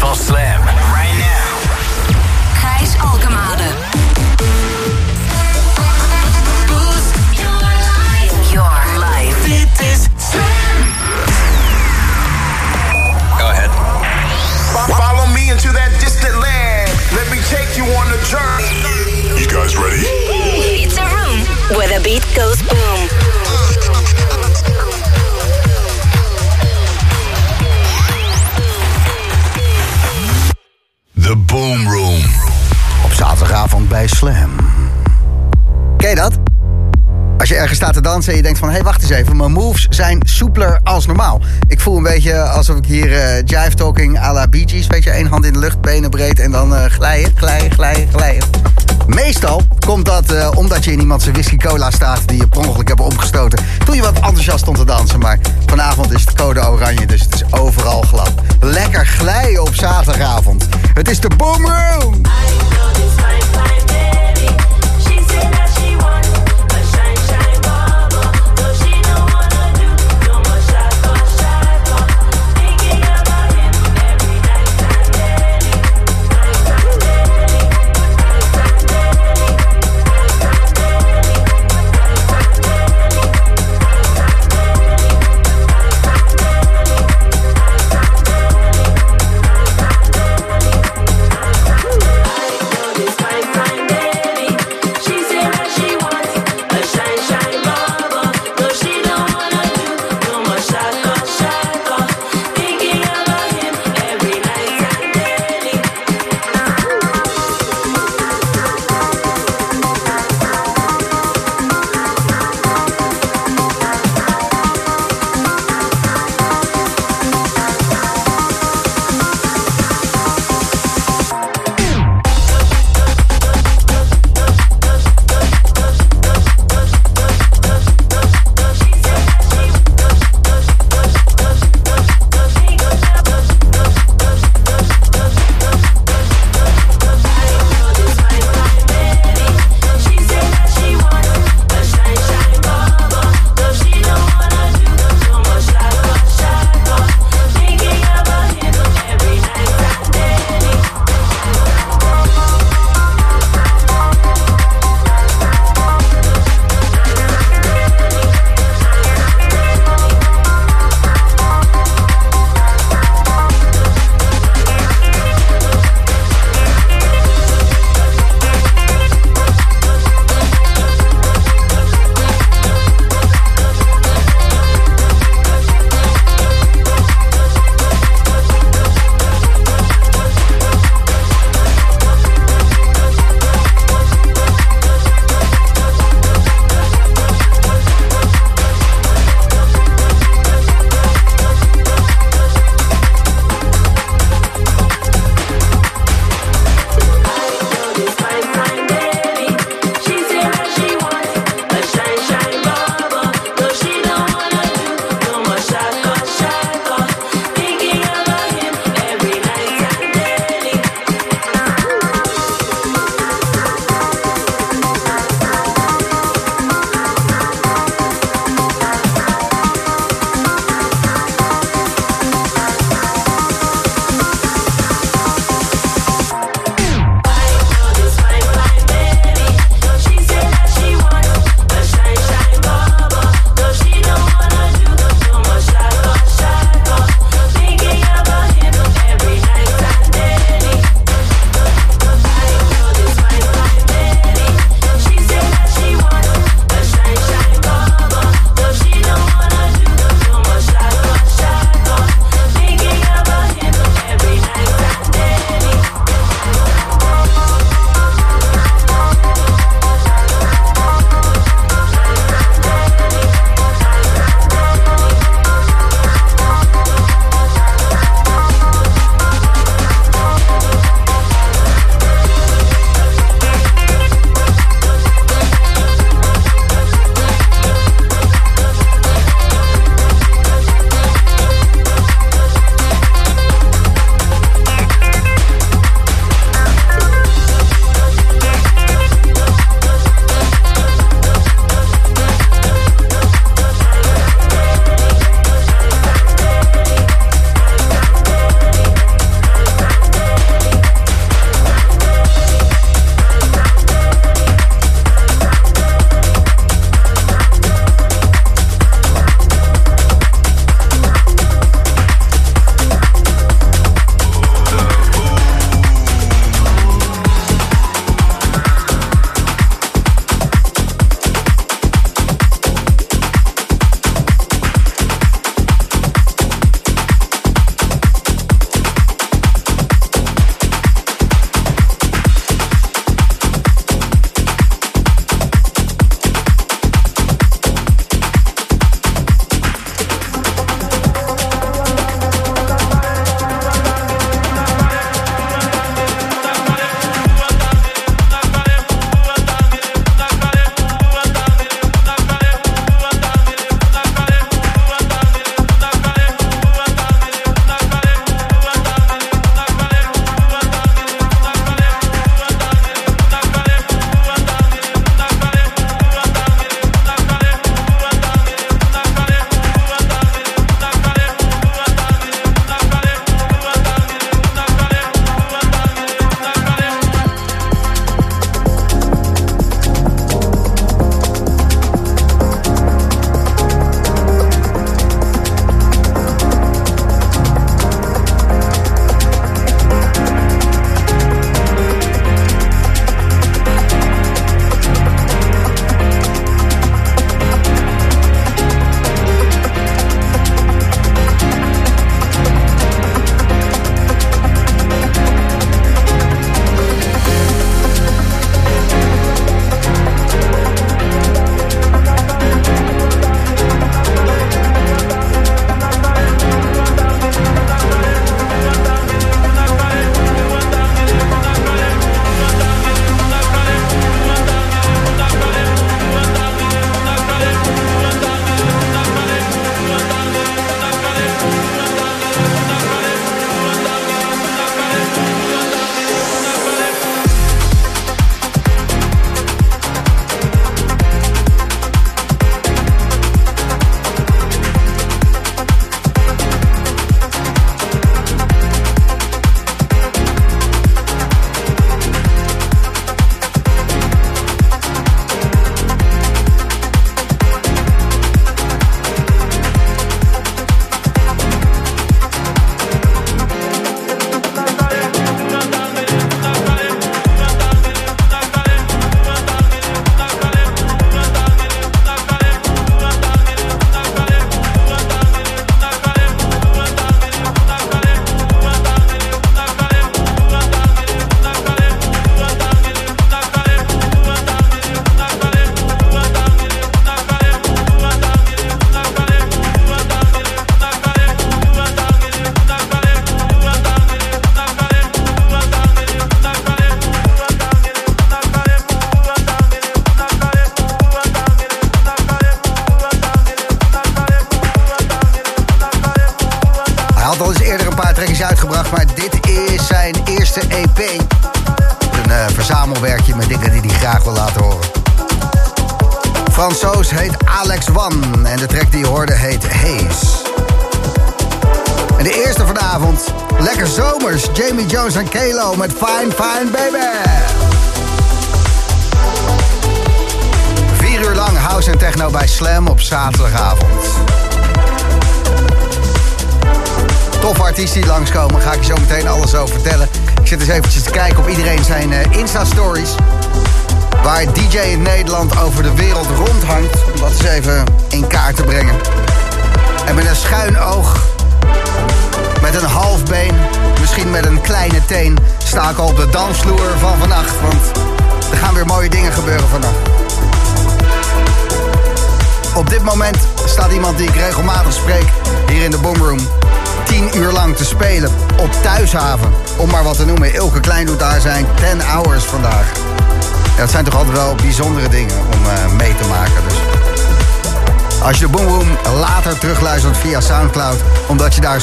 van Slam. En je denkt van... hé, hey, wacht eens even, mijn moves zijn soepeler als normaal. Ik voel een beetje alsof ik hier eh, jive talking à la Bee Gees... weet je, één hand in de lucht, benen breed en dan eh, glijden, glijden, glijden, glijden. Meestal komt dat eh, omdat je in iemand zijn whisky cola staat... die je per ongeluk hebt opgestoten... toen je wat enthousiast stond te dansen. Maar vanavond is het code oranje, dus het is overal glad. Lekker glijden op zaterdagavond. Het is de Boom Room!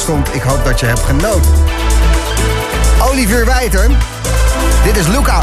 stond. Ik hoop dat je hebt genoten. Olivier Wijter, dit is Luca.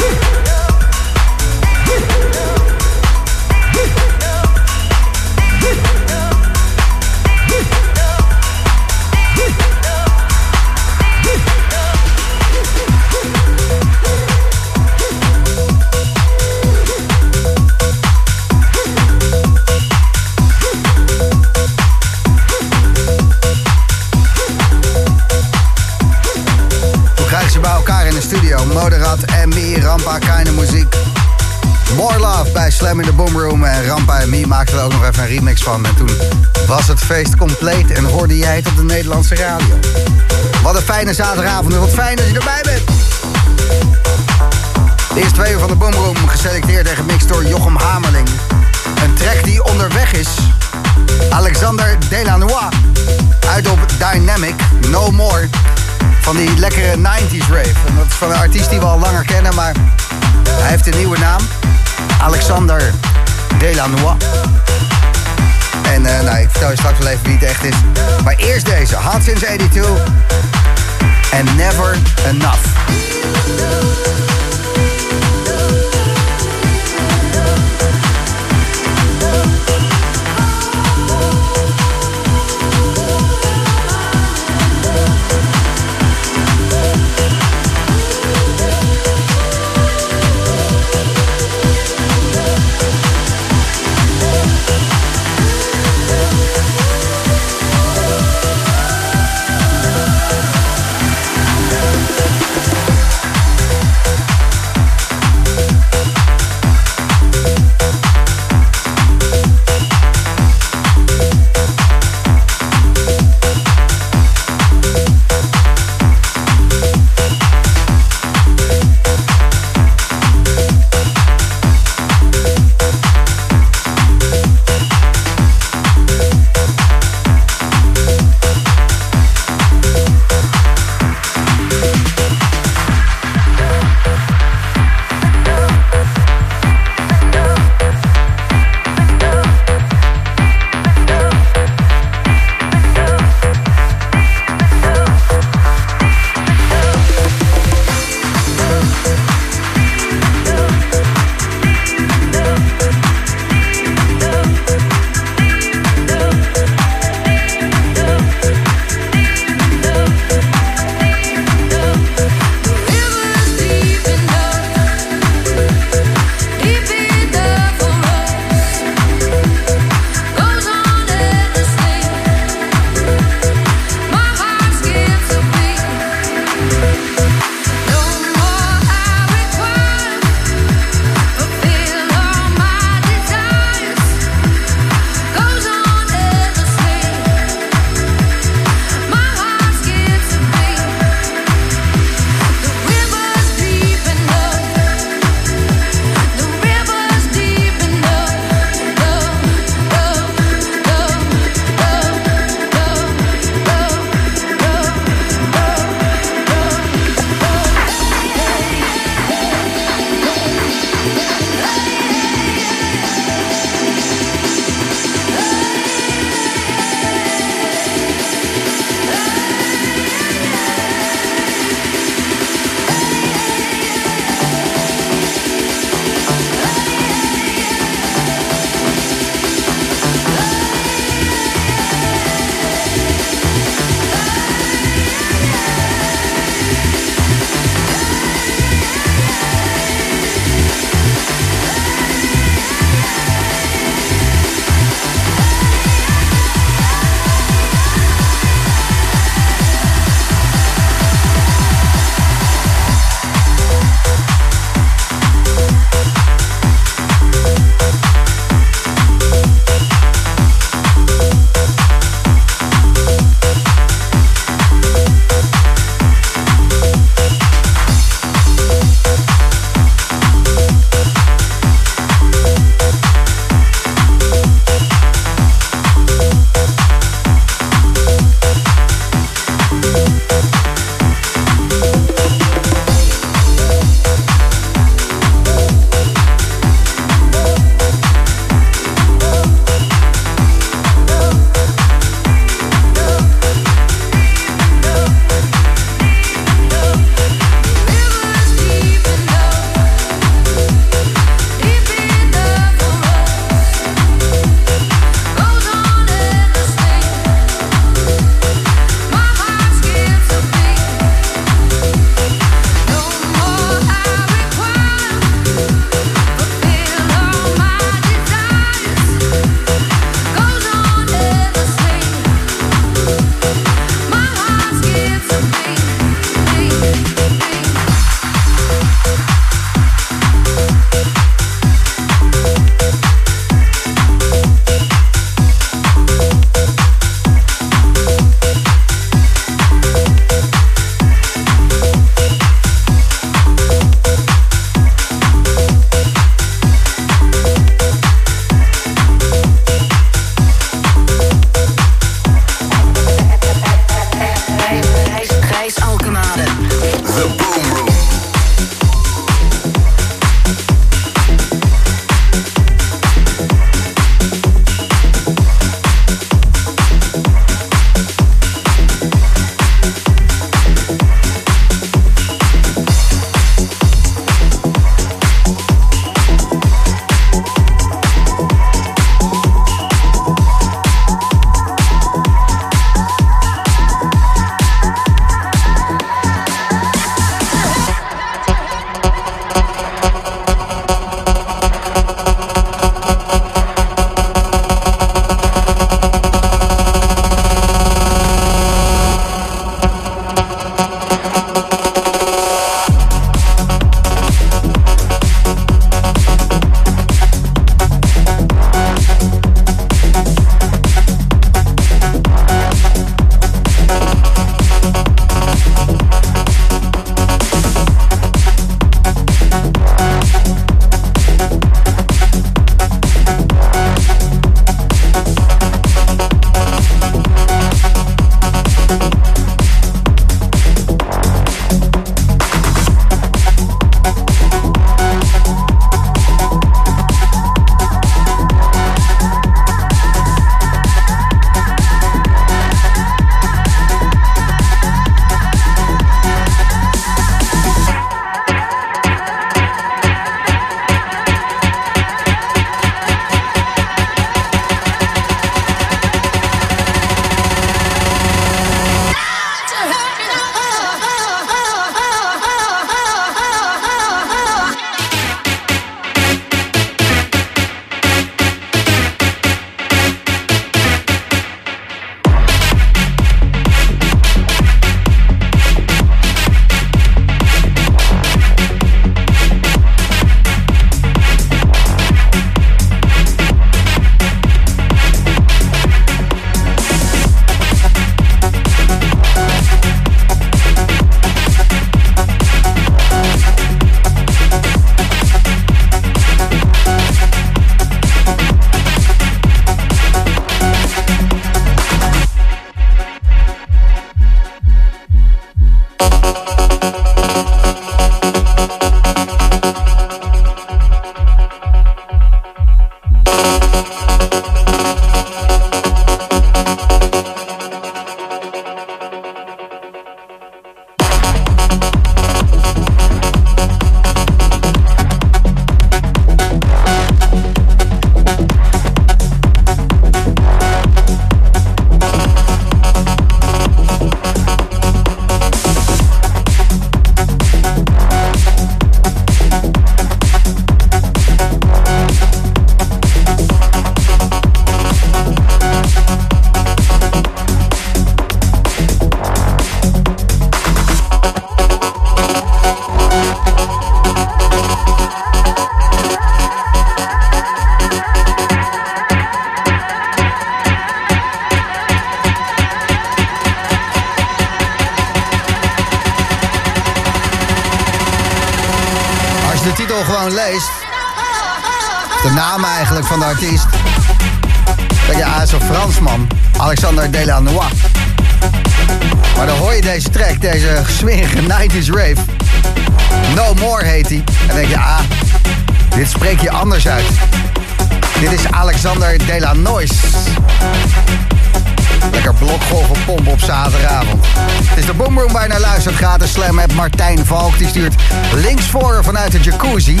Valk. Die stuurt links voor vanuit de jacuzzi.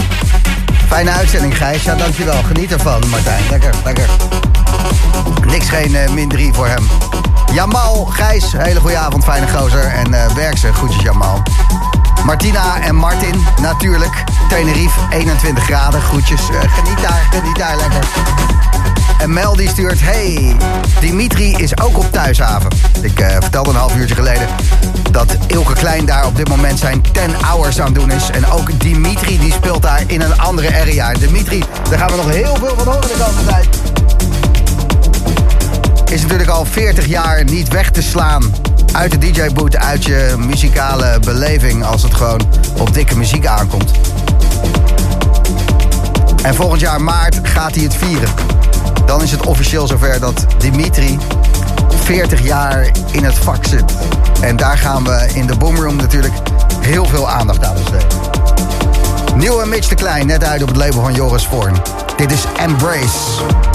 Fijne uitzending, Gijs. Ja, dankjewel. Geniet ervan, Martijn. Lekker, lekker. Niks geen uh, min 3 voor hem. Jamal, Gijs, hele goede avond, fijne gozer. En uh, werk ze, groetjes Jamal. Martina en Martin, natuurlijk. Tenerife, 21 graden, groetjes. Uh, geniet daar, geniet daar lekker. En Mel die stuurt, hey, Dimitri is ook op thuishaven. Ik vertelde een half uurtje geleden dat Ilke Klein daar op dit moment zijn 10 hours aan doen is. En ook Dimitri die speelt daar in een andere area. Dimitri, daar gaan we nog heel veel van horen de komende tijd. Is natuurlijk al 40 jaar niet weg te slaan uit de DJ-boot, uit je muzikale beleving als het gewoon op dikke muziek aankomt. En volgend jaar maart gaat hij het vieren. Dan is het officieel zover dat Dimitri 40 jaar in het vak zit. En daar gaan we in de Boomroom natuurlijk heel veel aandacht aan besteden. Nieuwe Mitch de Klein, net uit op het label van Joris Voorn. Dit is Embrace.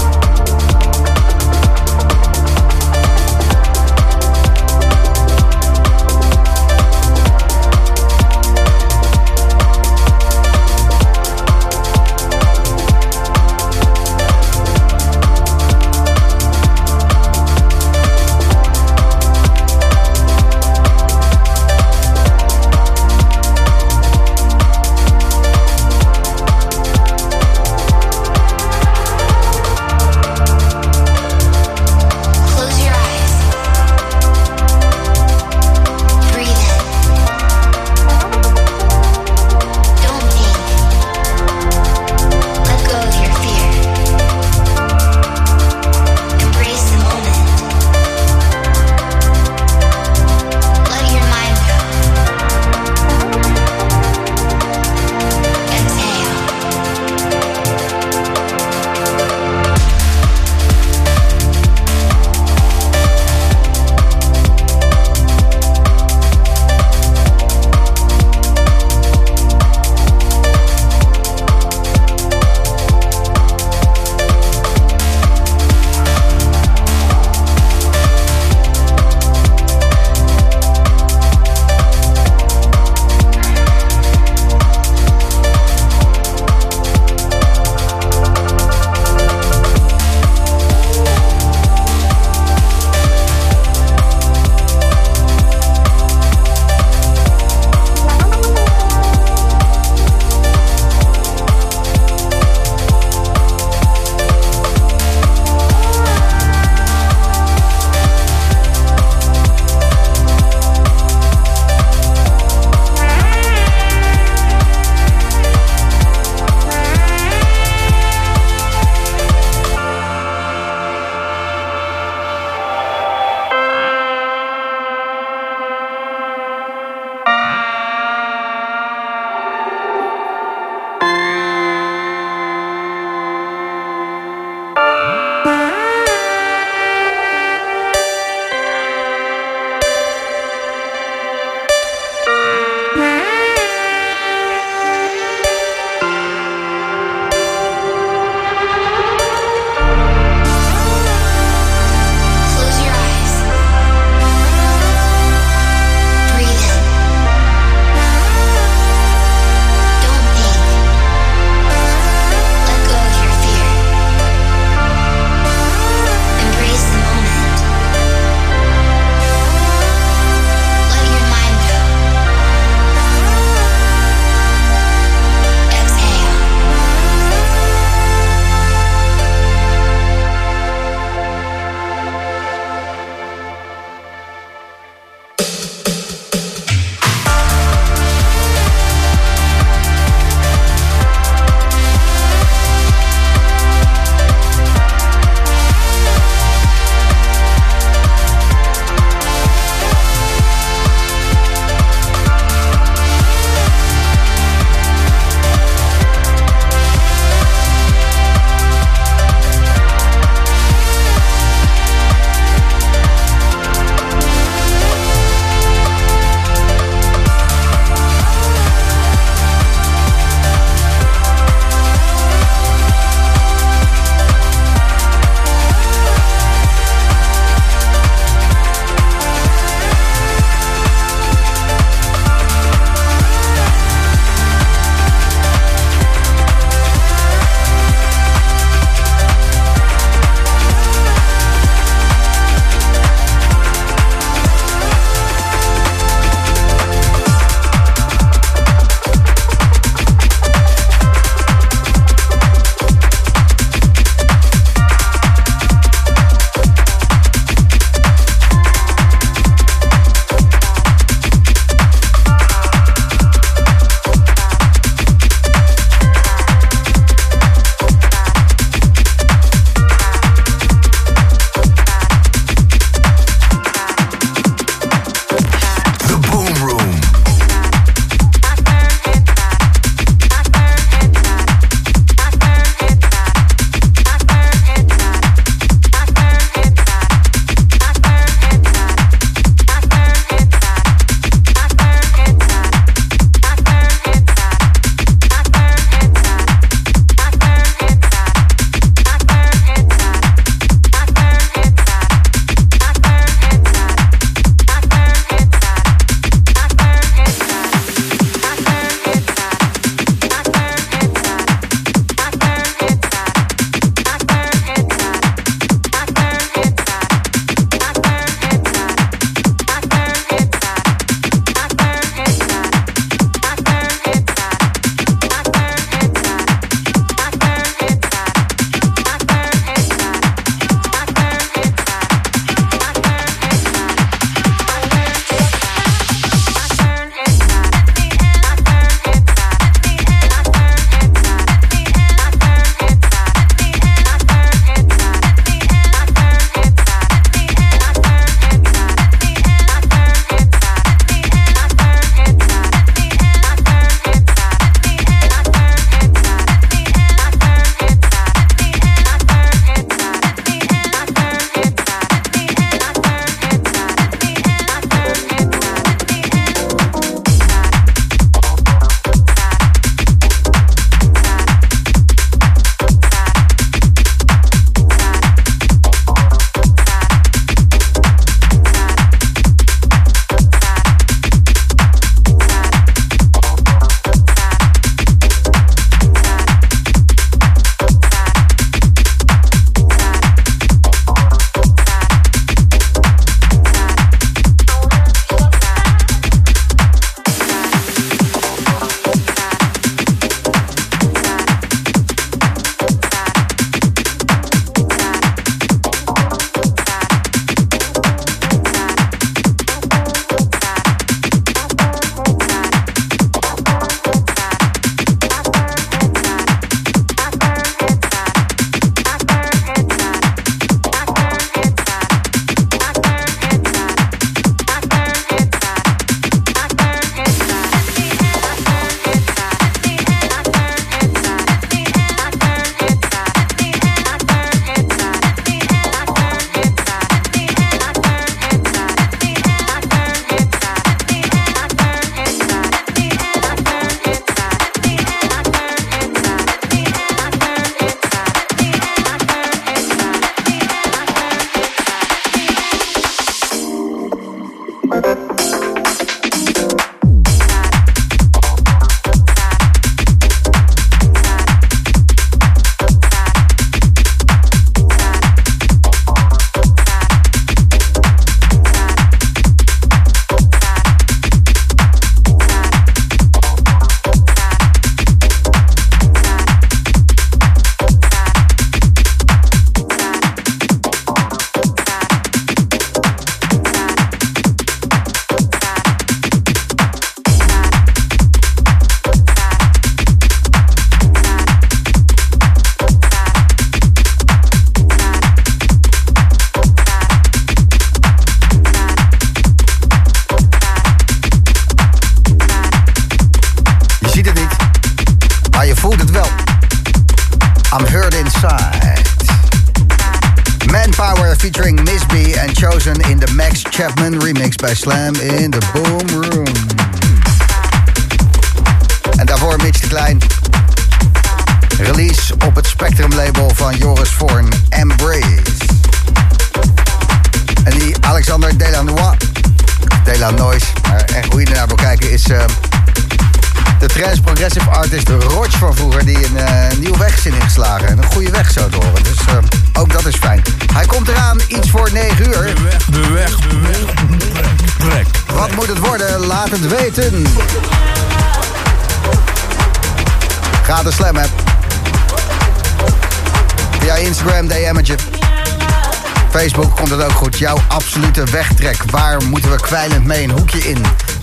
absolute wegtrek? Waar moeten we kwijlend mee een hoekje in?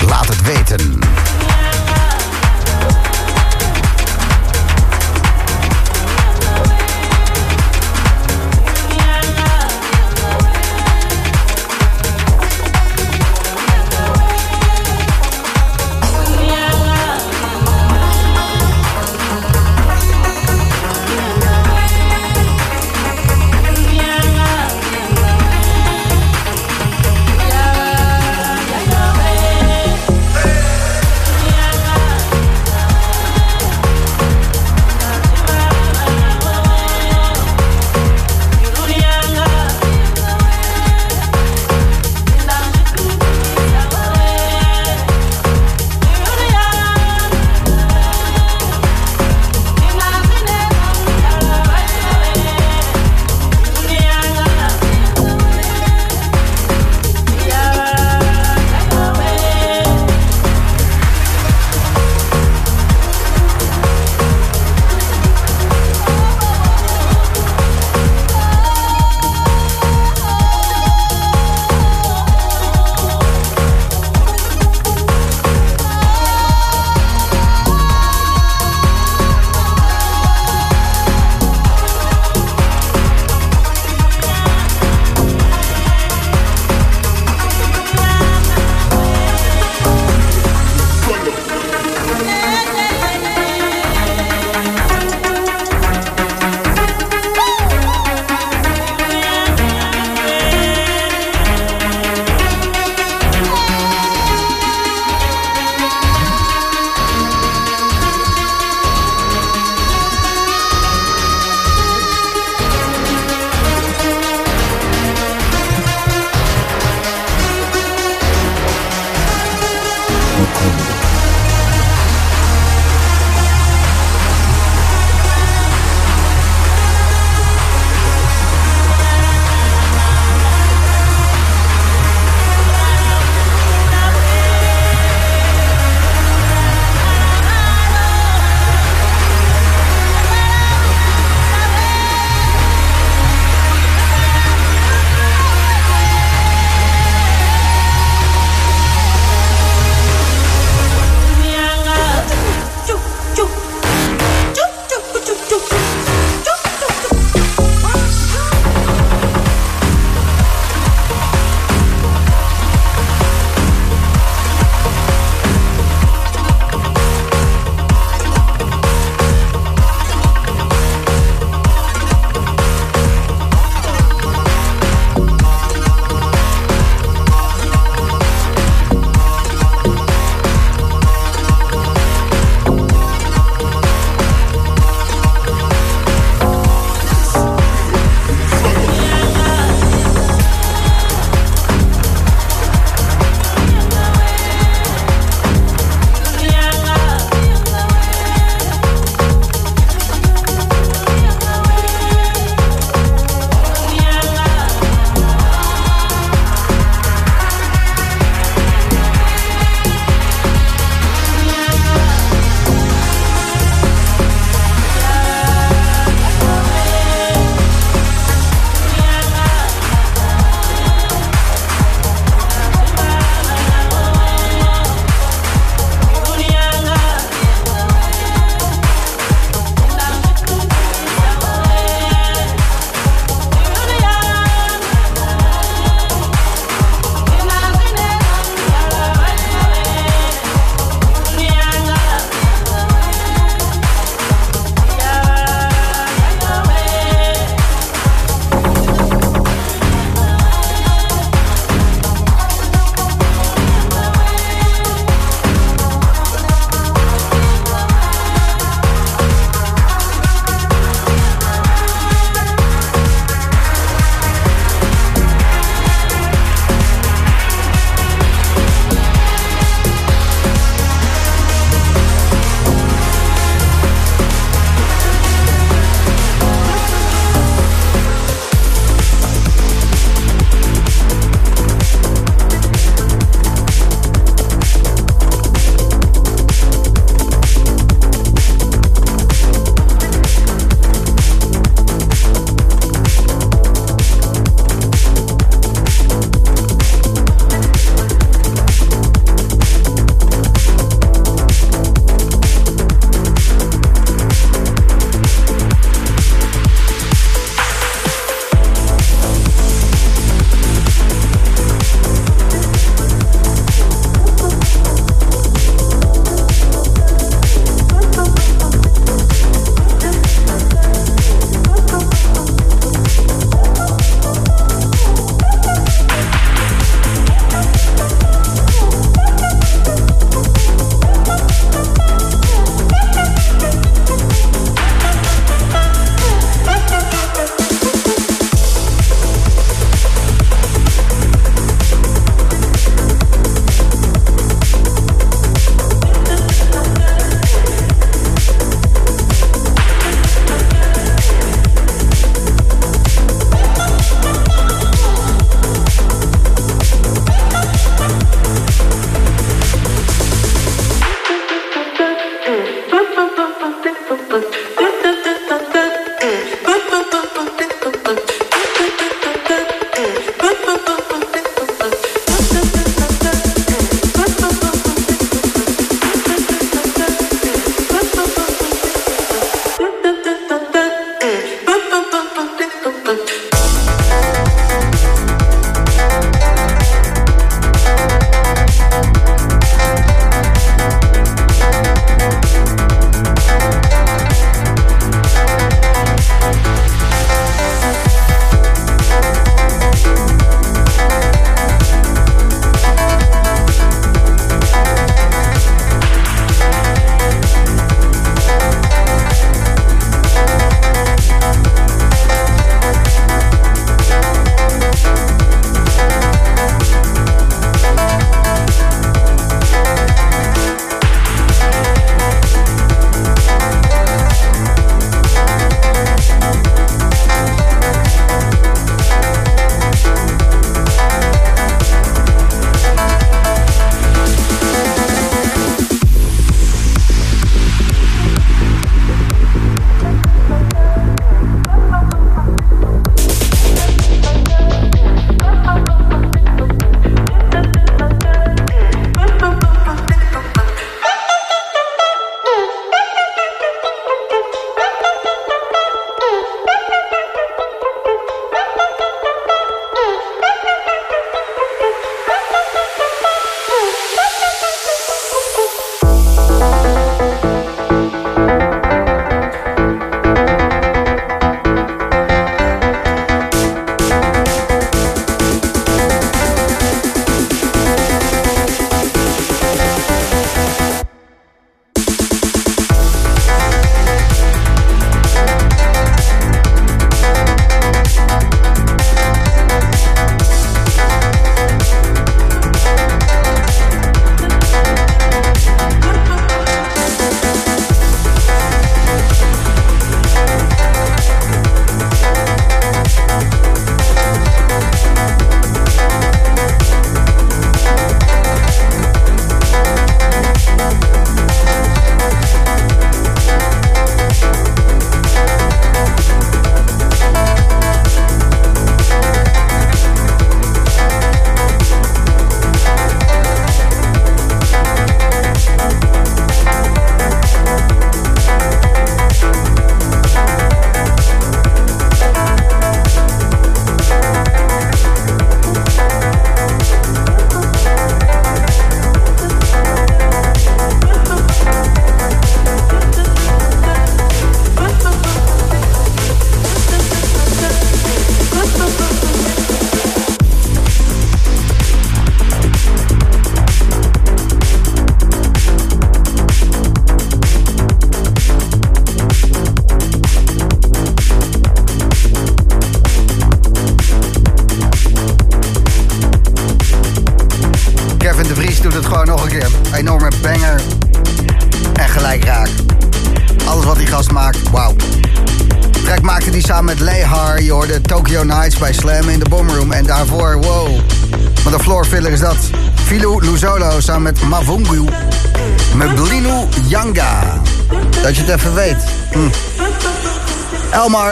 Laat het weten.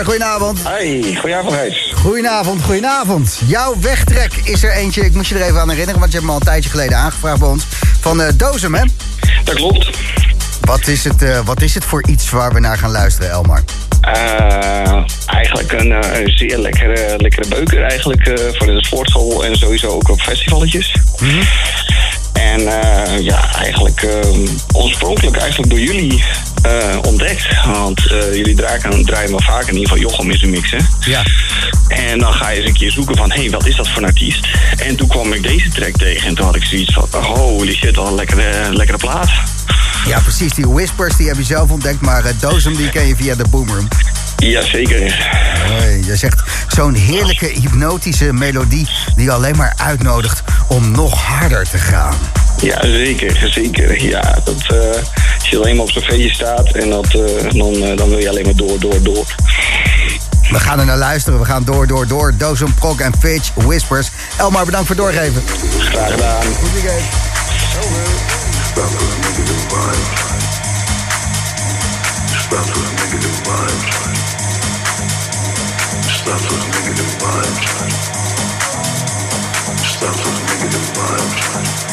Goedenavond. Hey, goedenavond Gijs. Goedenavond, goedenavond. Jouw wegtrek is er eentje, ik moest je er even aan herinneren... want je hebt me al een tijdje geleden aangevraagd bij ons. Van Dozem, hè? Dat klopt. Wat is, het, eh, wat is het voor iets waar we naar gaan luisteren, Elmar? Eh, eigenlijk een, een zeer lekkere, lekkere beuker eigenlijk eh, voor de sportschool en sowieso ook op festivaletjes. En eh, ja, eigenlijk oorspronkelijk eigenlijk door jullie eh, ontdekt. Want eh, jullie draaien, draaien wel vaak in ieder geval Jochem is een mix, hè? Ja. En dan ga je eens een keer zoeken van, hé, hey, wat is dat voor een artiest? En toen kwam ik deze track tegen en toen had ik zoiets van, holy shit, wat een lekkere, lekkere plaat. Ja, precies. Die Whispers die heb je zelf ontdekt, maar uh, Dozem die ken je via de Boomroom. Jazeker. Hoi, je zegt zo'n heerlijke hypnotische melodie die alleen maar uitnodigt om nog harder te gaan. Ja, zeker, zeker. Ja, dat, eh, je alleen maar op zo'n feestje staat en dat, eh, dan, eh, dan wil je alleen maar door, door, door. We gaan er naar luisteren. We gaan door, door, door. Dozem, Prok en Fitch, Whispers. Elmar, bedankt voor het doorgeven. Graag gedaan. Goed weekend. Stop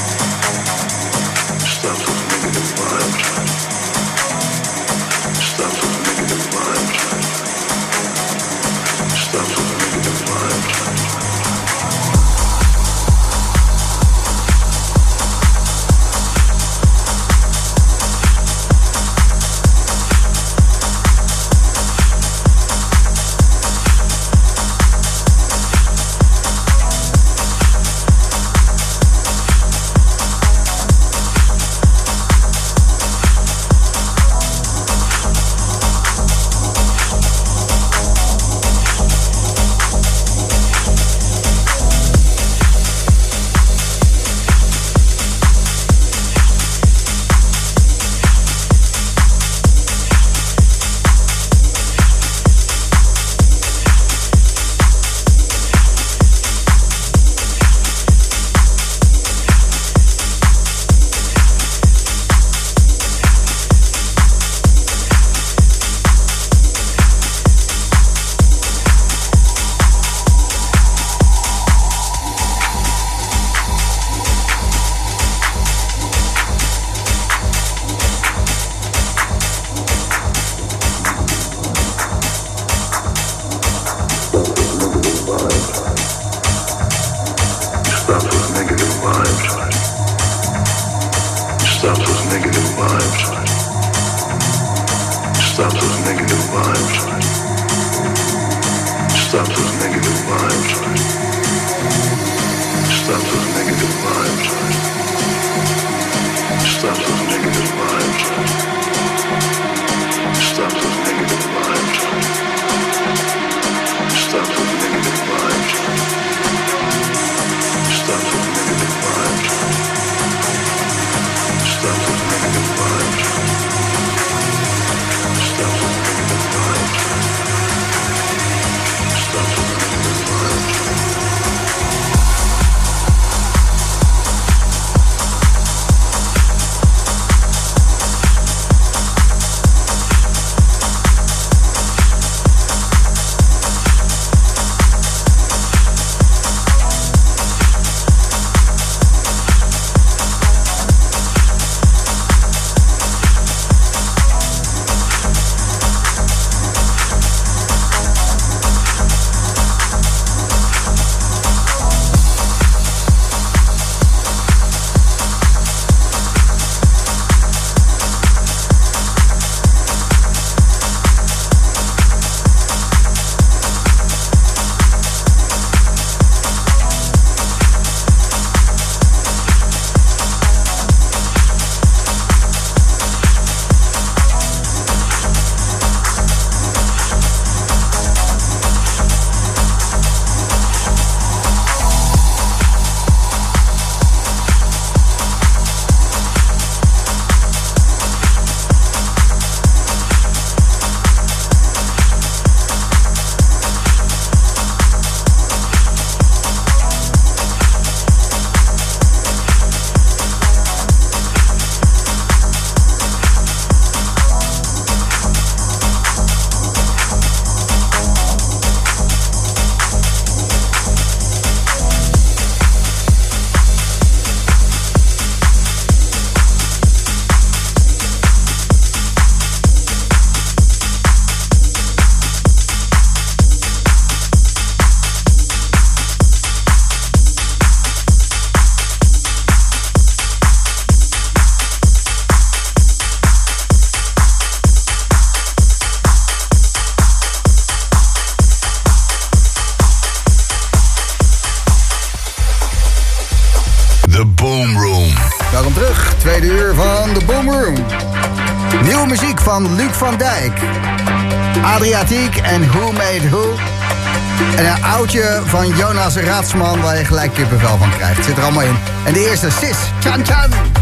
Van Jonas Raadsman waar je gelijk kippenvel van krijgt. Zit er allemaal in. En de eerste, Sis. Chan Chan.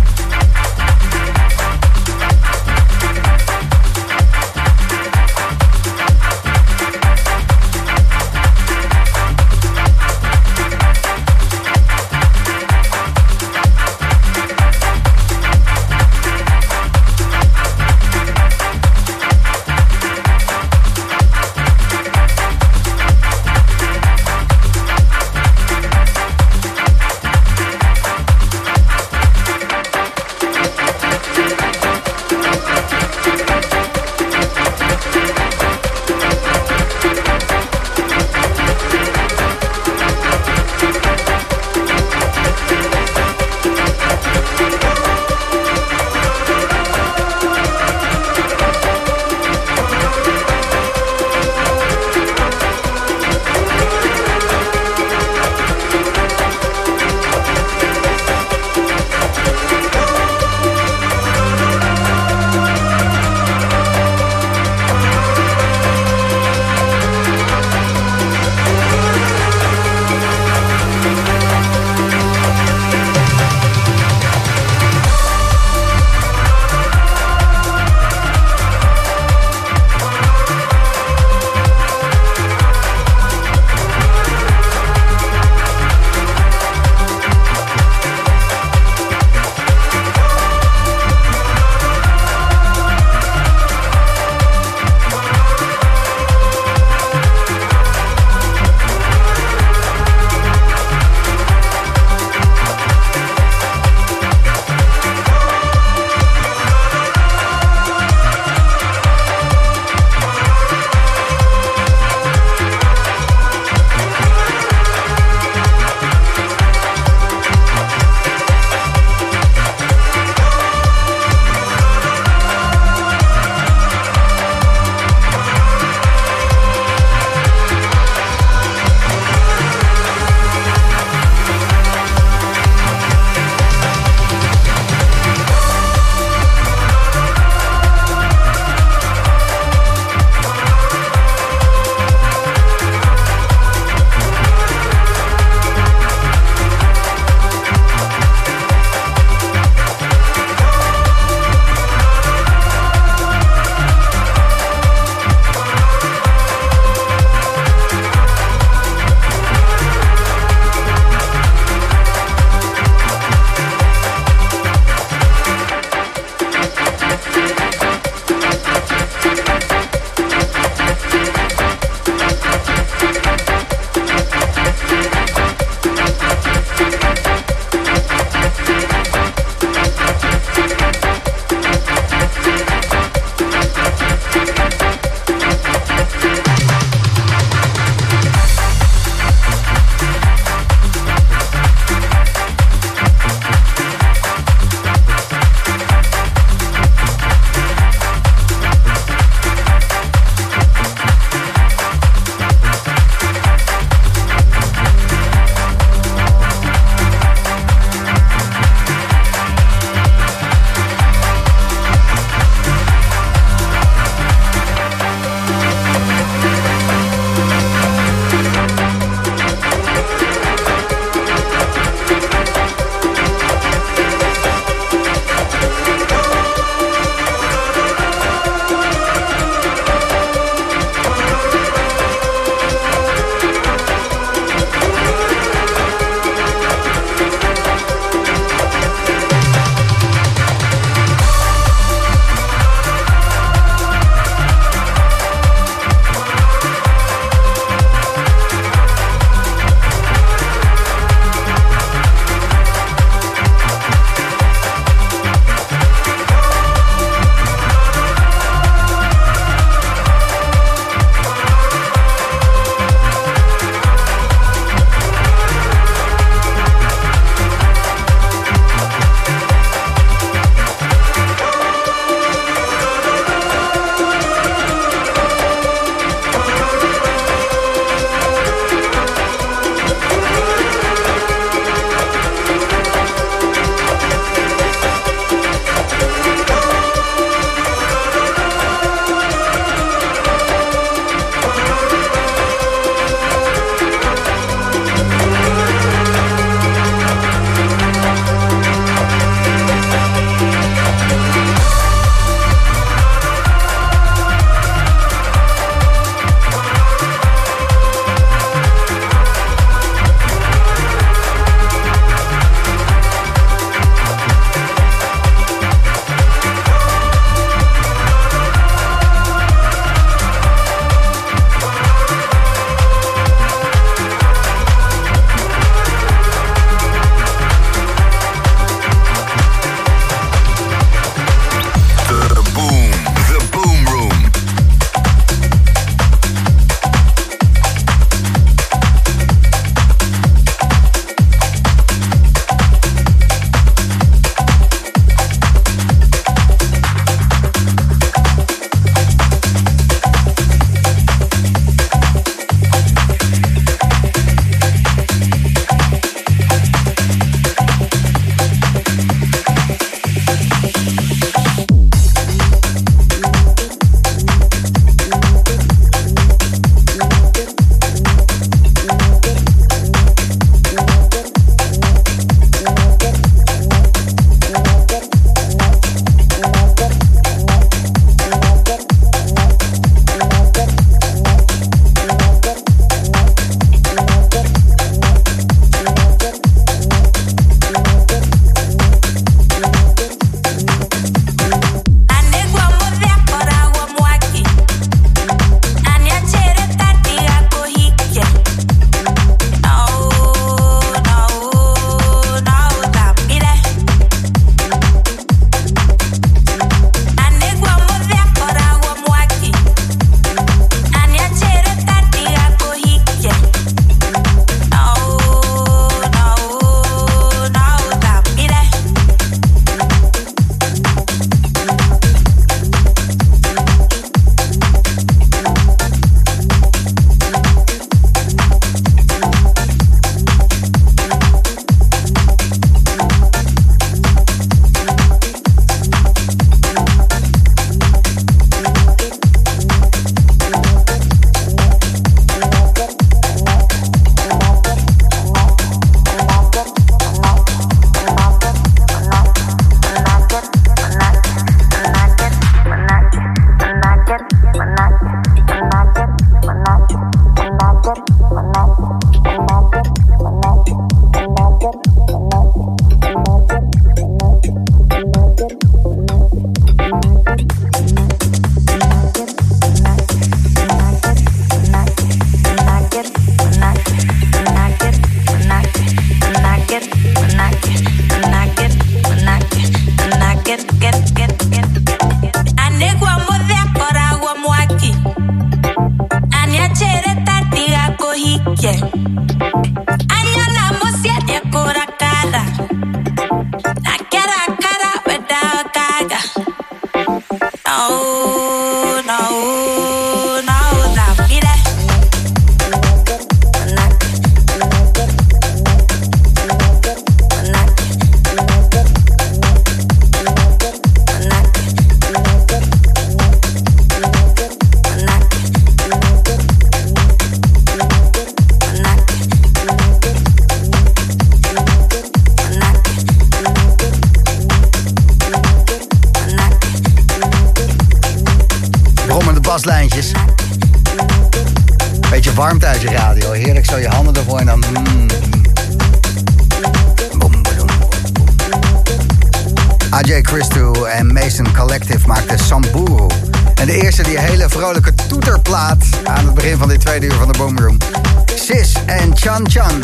Chan Chan.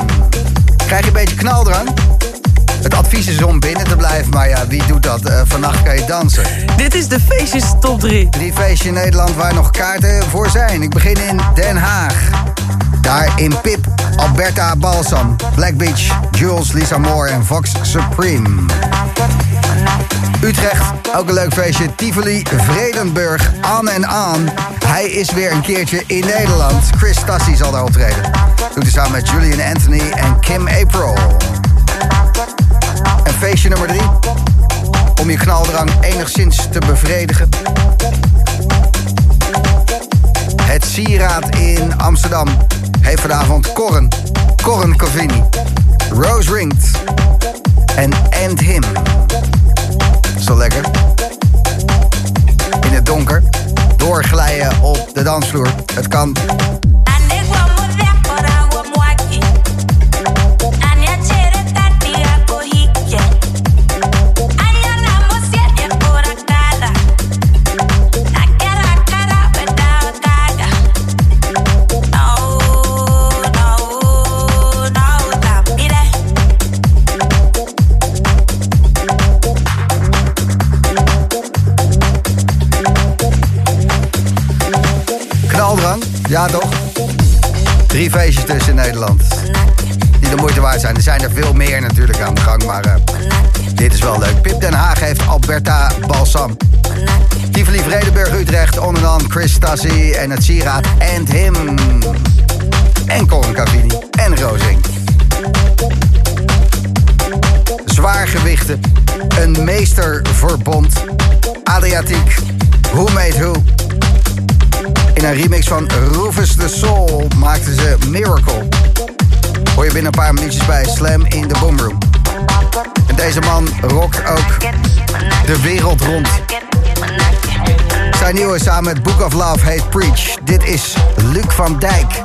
Krijg je een beetje knaldrang? Het advies is om binnen te blijven, maar ja, wie doet dat? Eh, vannacht kan je dansen. Dit is de feestjes top 3. Drie feestjes in Nederland waar nog kaarten voor zijn. Ik begin in Den Haag. Daar in Pip, Alberta Balsam, Black Beach, Jules, Lisa Moore en Vox Supreme. Utrecht, ook een leuk feestje. Tivoli, Vredenburg, aan en aan. Hij is weer een keertje in Nederland. Chris Tassi zal daar optreden. Doet hij samen met Julian Anthony en Kim April. En feestje nummer drie. Om je knaldrang enigszins te bevredigen. Het sieraad in Amsterdam heeft vanavond Corren. Corren Covini. Rose Ringt. En End Him. Zo lekker. In het donker. Doorglijden op de dansvloer. Het kan. Ja toch? Drie feestjes tussen in Nederland. Die de moeite waard zijn. Er zijn er veel meer natuurlijk aan de gang, maar eh, dit is wel leuk. Pip Den Haag heeft Alberta Balsam. Tivoli Vredenburg Utrecht, on en on Chris Tassi en het sieraad And Him. En Corin Cavini en Rozing. Zwaargewichten, een meesterverbond, Adriatiek, Who Made Who. In een remix van Rufus the Soul maakten ze Miracle. Hoor je binnen een paar minuutjes bij Slam in de Boomroom. En deze man rockt ook de wereld rond. Zijn nieuwe samen met Book of Love heet Preach. Dit is Luc van Dijk.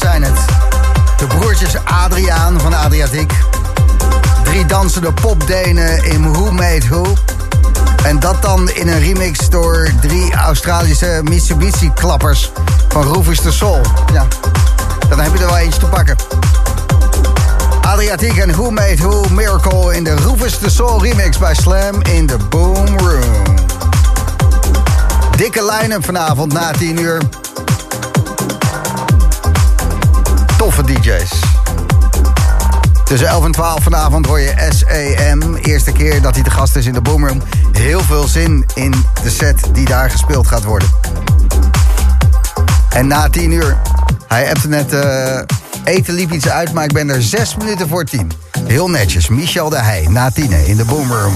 Dat zijn het. De broertjes Adriaan van Adriatiek. Drie dansende popdenen in Who Made Who. En dat dan in een remix door drie Australische Mitsubishi-klappers van Rufus de Soul. Ja, dan heb je er wel eentje te pakken. Adriatiek en Who Made Who Miracle in de Rufus de Soul remix bij Slam in de Boom Room. Dikke line-up vanavond na 10 uur. Toffe DJ's. Tussen 11 en 12 vanavond hoor je SAM. Eerste keer dat hij te gast is in de Boomroom. Heel veel zin in de set die daar gespeeld gaat worden. En na 10 uur, hij appte net, eh, eten liep iets uit, maar ik ben er 6 minuten voor 10. Heel netjes, Michel de Heij, na 10 in de Boomroom.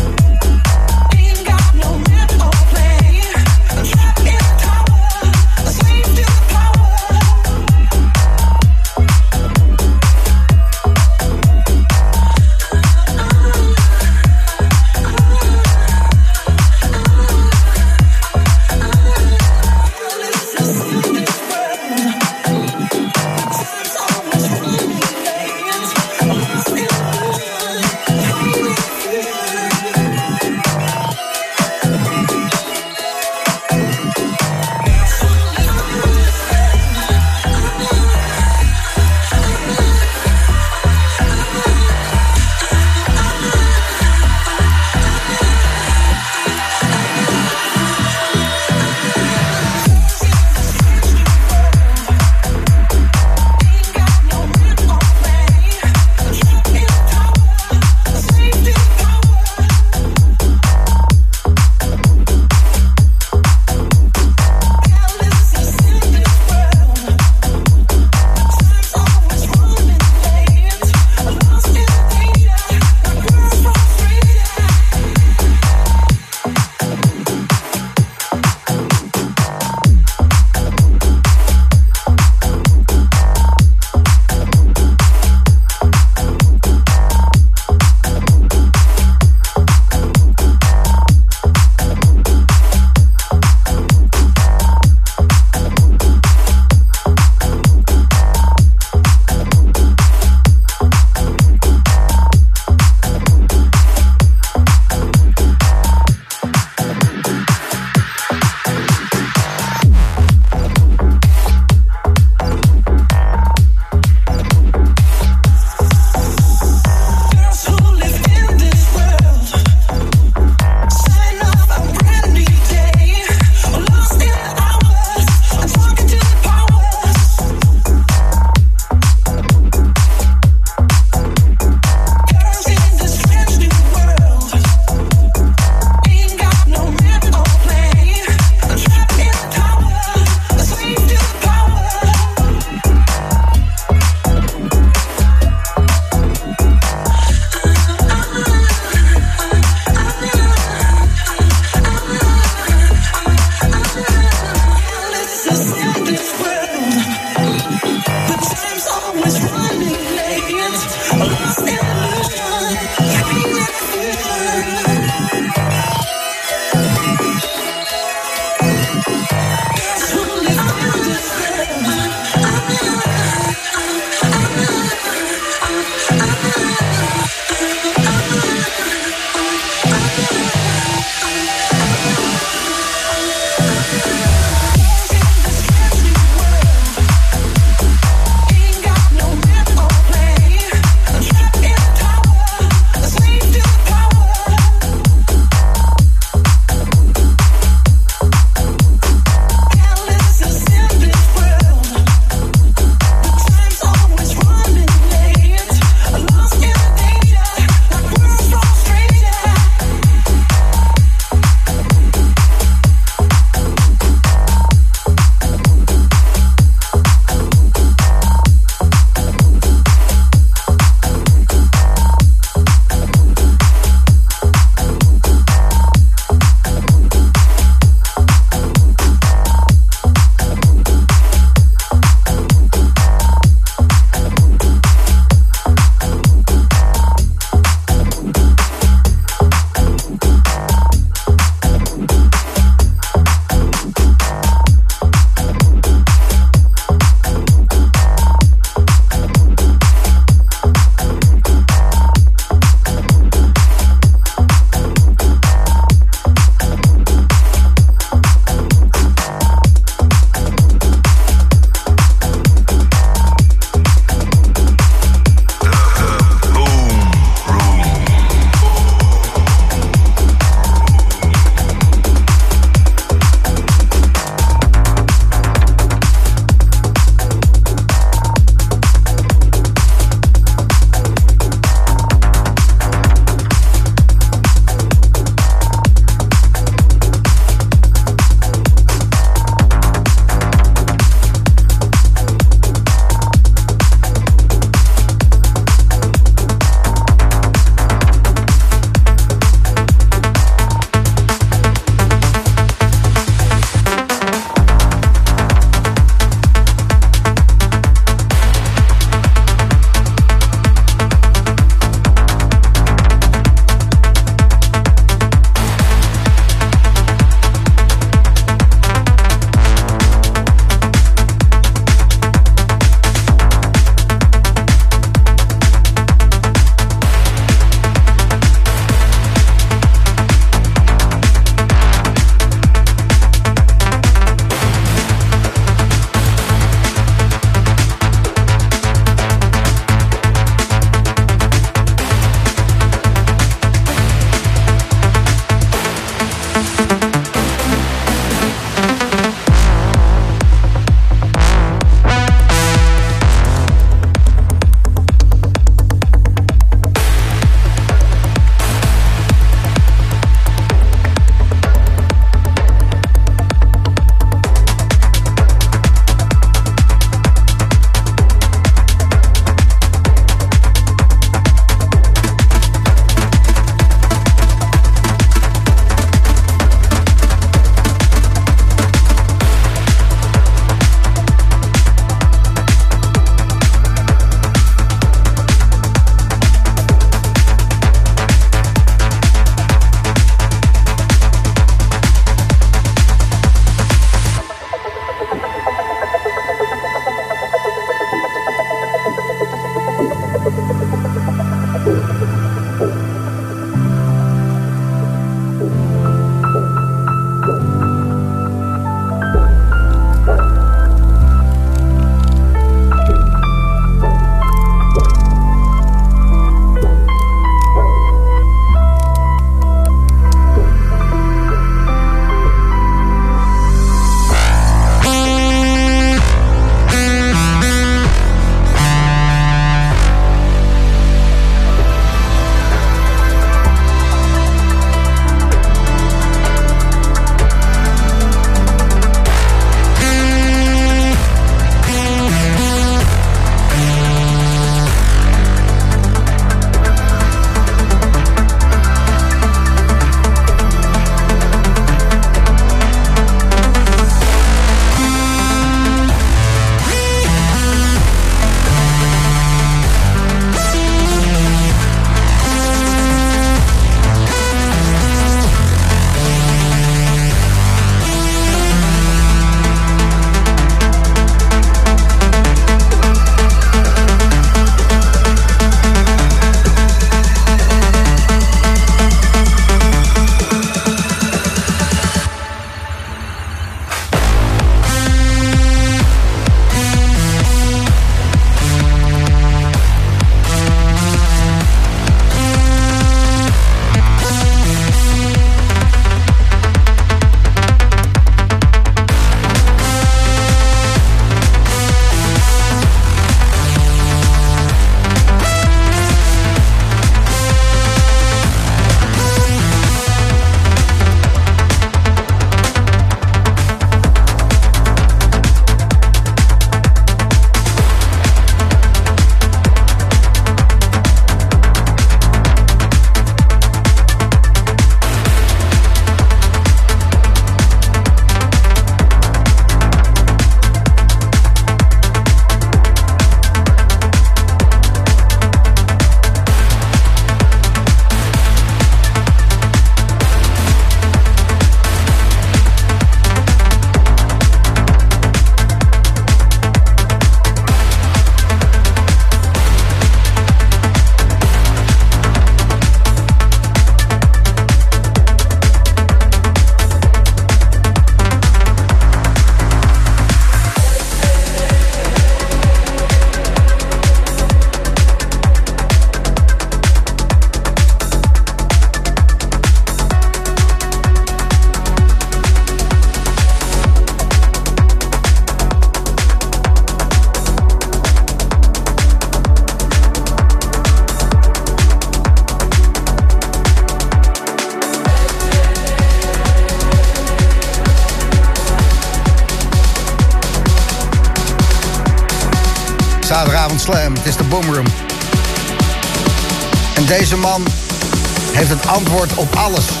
Antwoord op alles.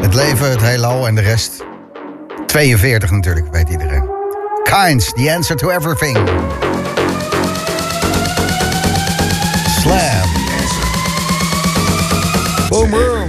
Het leven, het heelal en de rest. 42 natuurlijk, weet iedereen. Kinds, the answer to everything. Slam. Boomroom.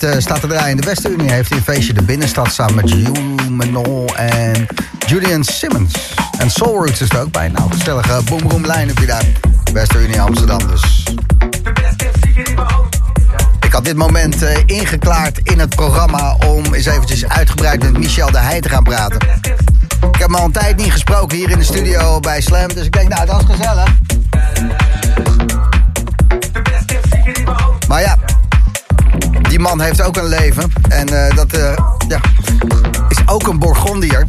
Dit moment eh, staat te draaien in de Westerunie. Heeft een feestje de binnenstad samen met Hugh en Julian Simmons. En Soul Roots is er ook bij. Nou, gezellige Boomroom lijn heb je daar. Westerunie Amsterdam dus. Ik had dit moment eh, ingeklaard in het programma om eens eventjes uitgebreid met Michel de Heij te gaan praten. Ik heb hem al een tijd niet gesproken hier in de studio bij Slam, dus ik denk nou dat is gezellig. Maar ja, man heeft ook een leven en eh, dat eh, ja, is ook een Bourgondier.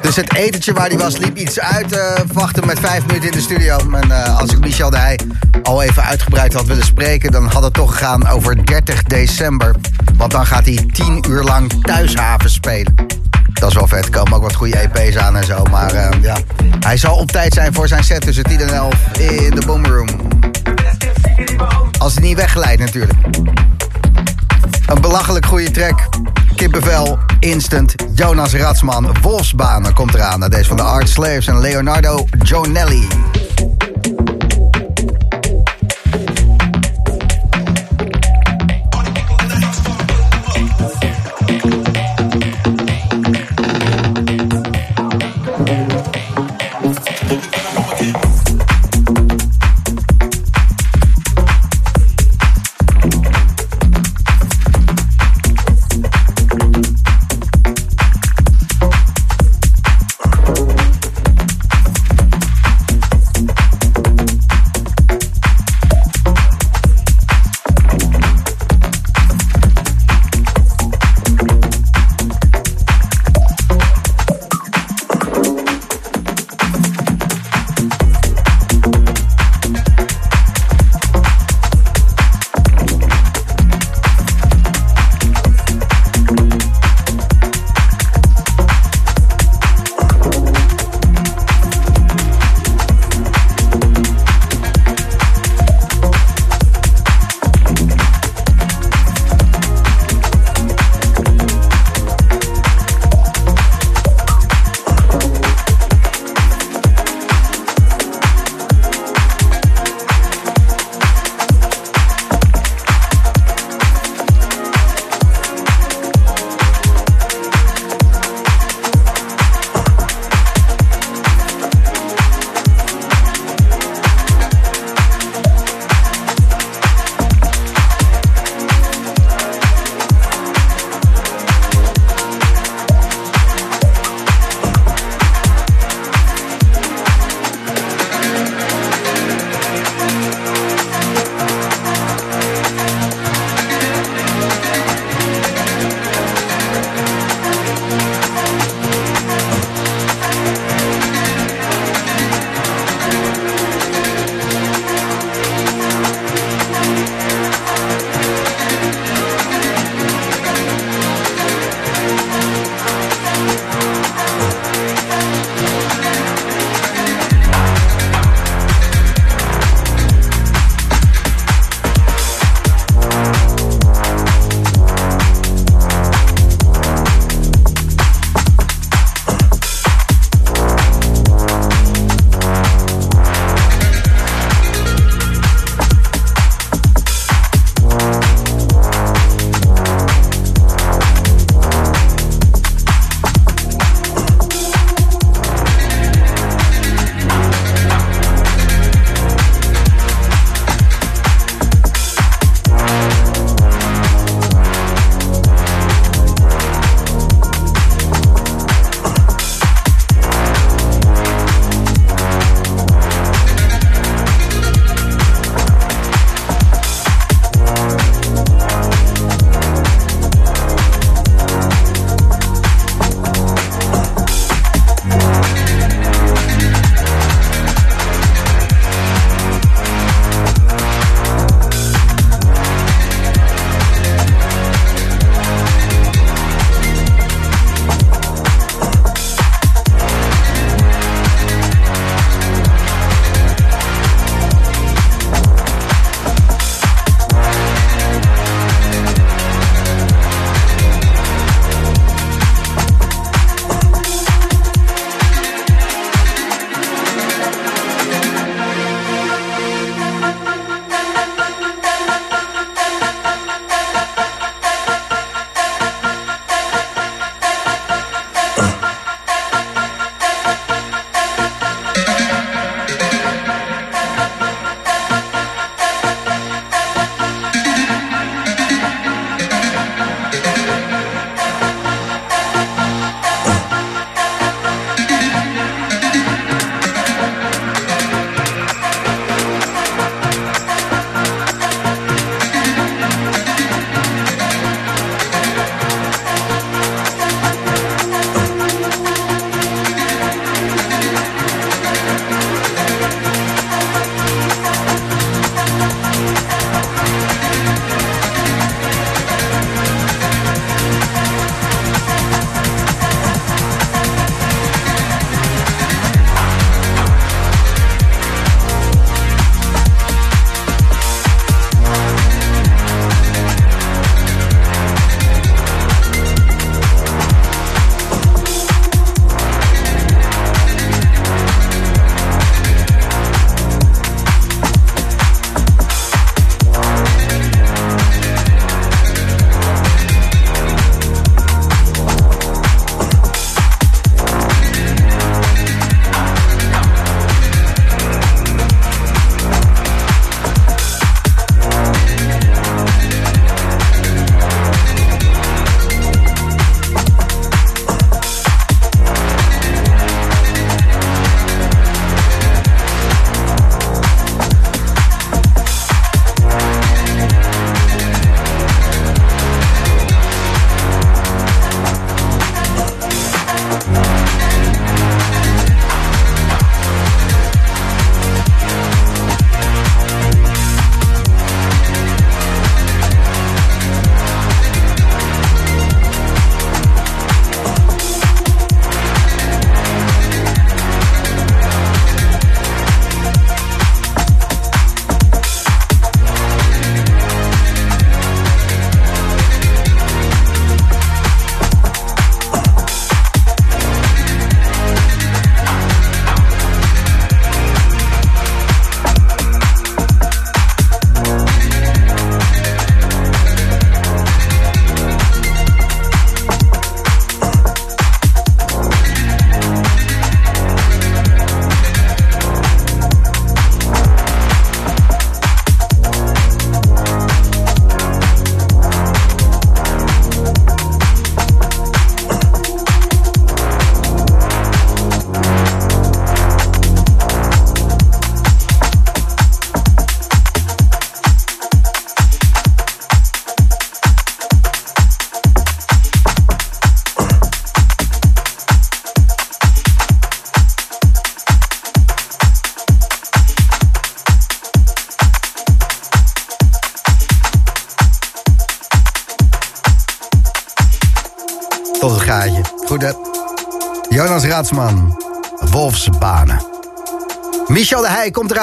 Dus het etentje waar hij was liep iets uit. eh wachten met vijf minuten in de studio. En als ik Michel de Heij al even uitgebreid had willen spreken... dan had het toch gegaan over 30 december. Want dan gaat hij tien uur lang thuishaven spelen. Dat is wel vet. Er komen ook wat goede EP's aan en zo. Maar ja, hij zal op tijd zijn voor zijn set tussen 10 en 11 in de Boomroom. Als hij niet weggeleid natuurlijk. Een belachelijk goede track. Kippenvel, Instant, Jonas Ratsman, Wolfsbanen komt eraan. Deze van de Art Slaves en Leonardo Jonelli.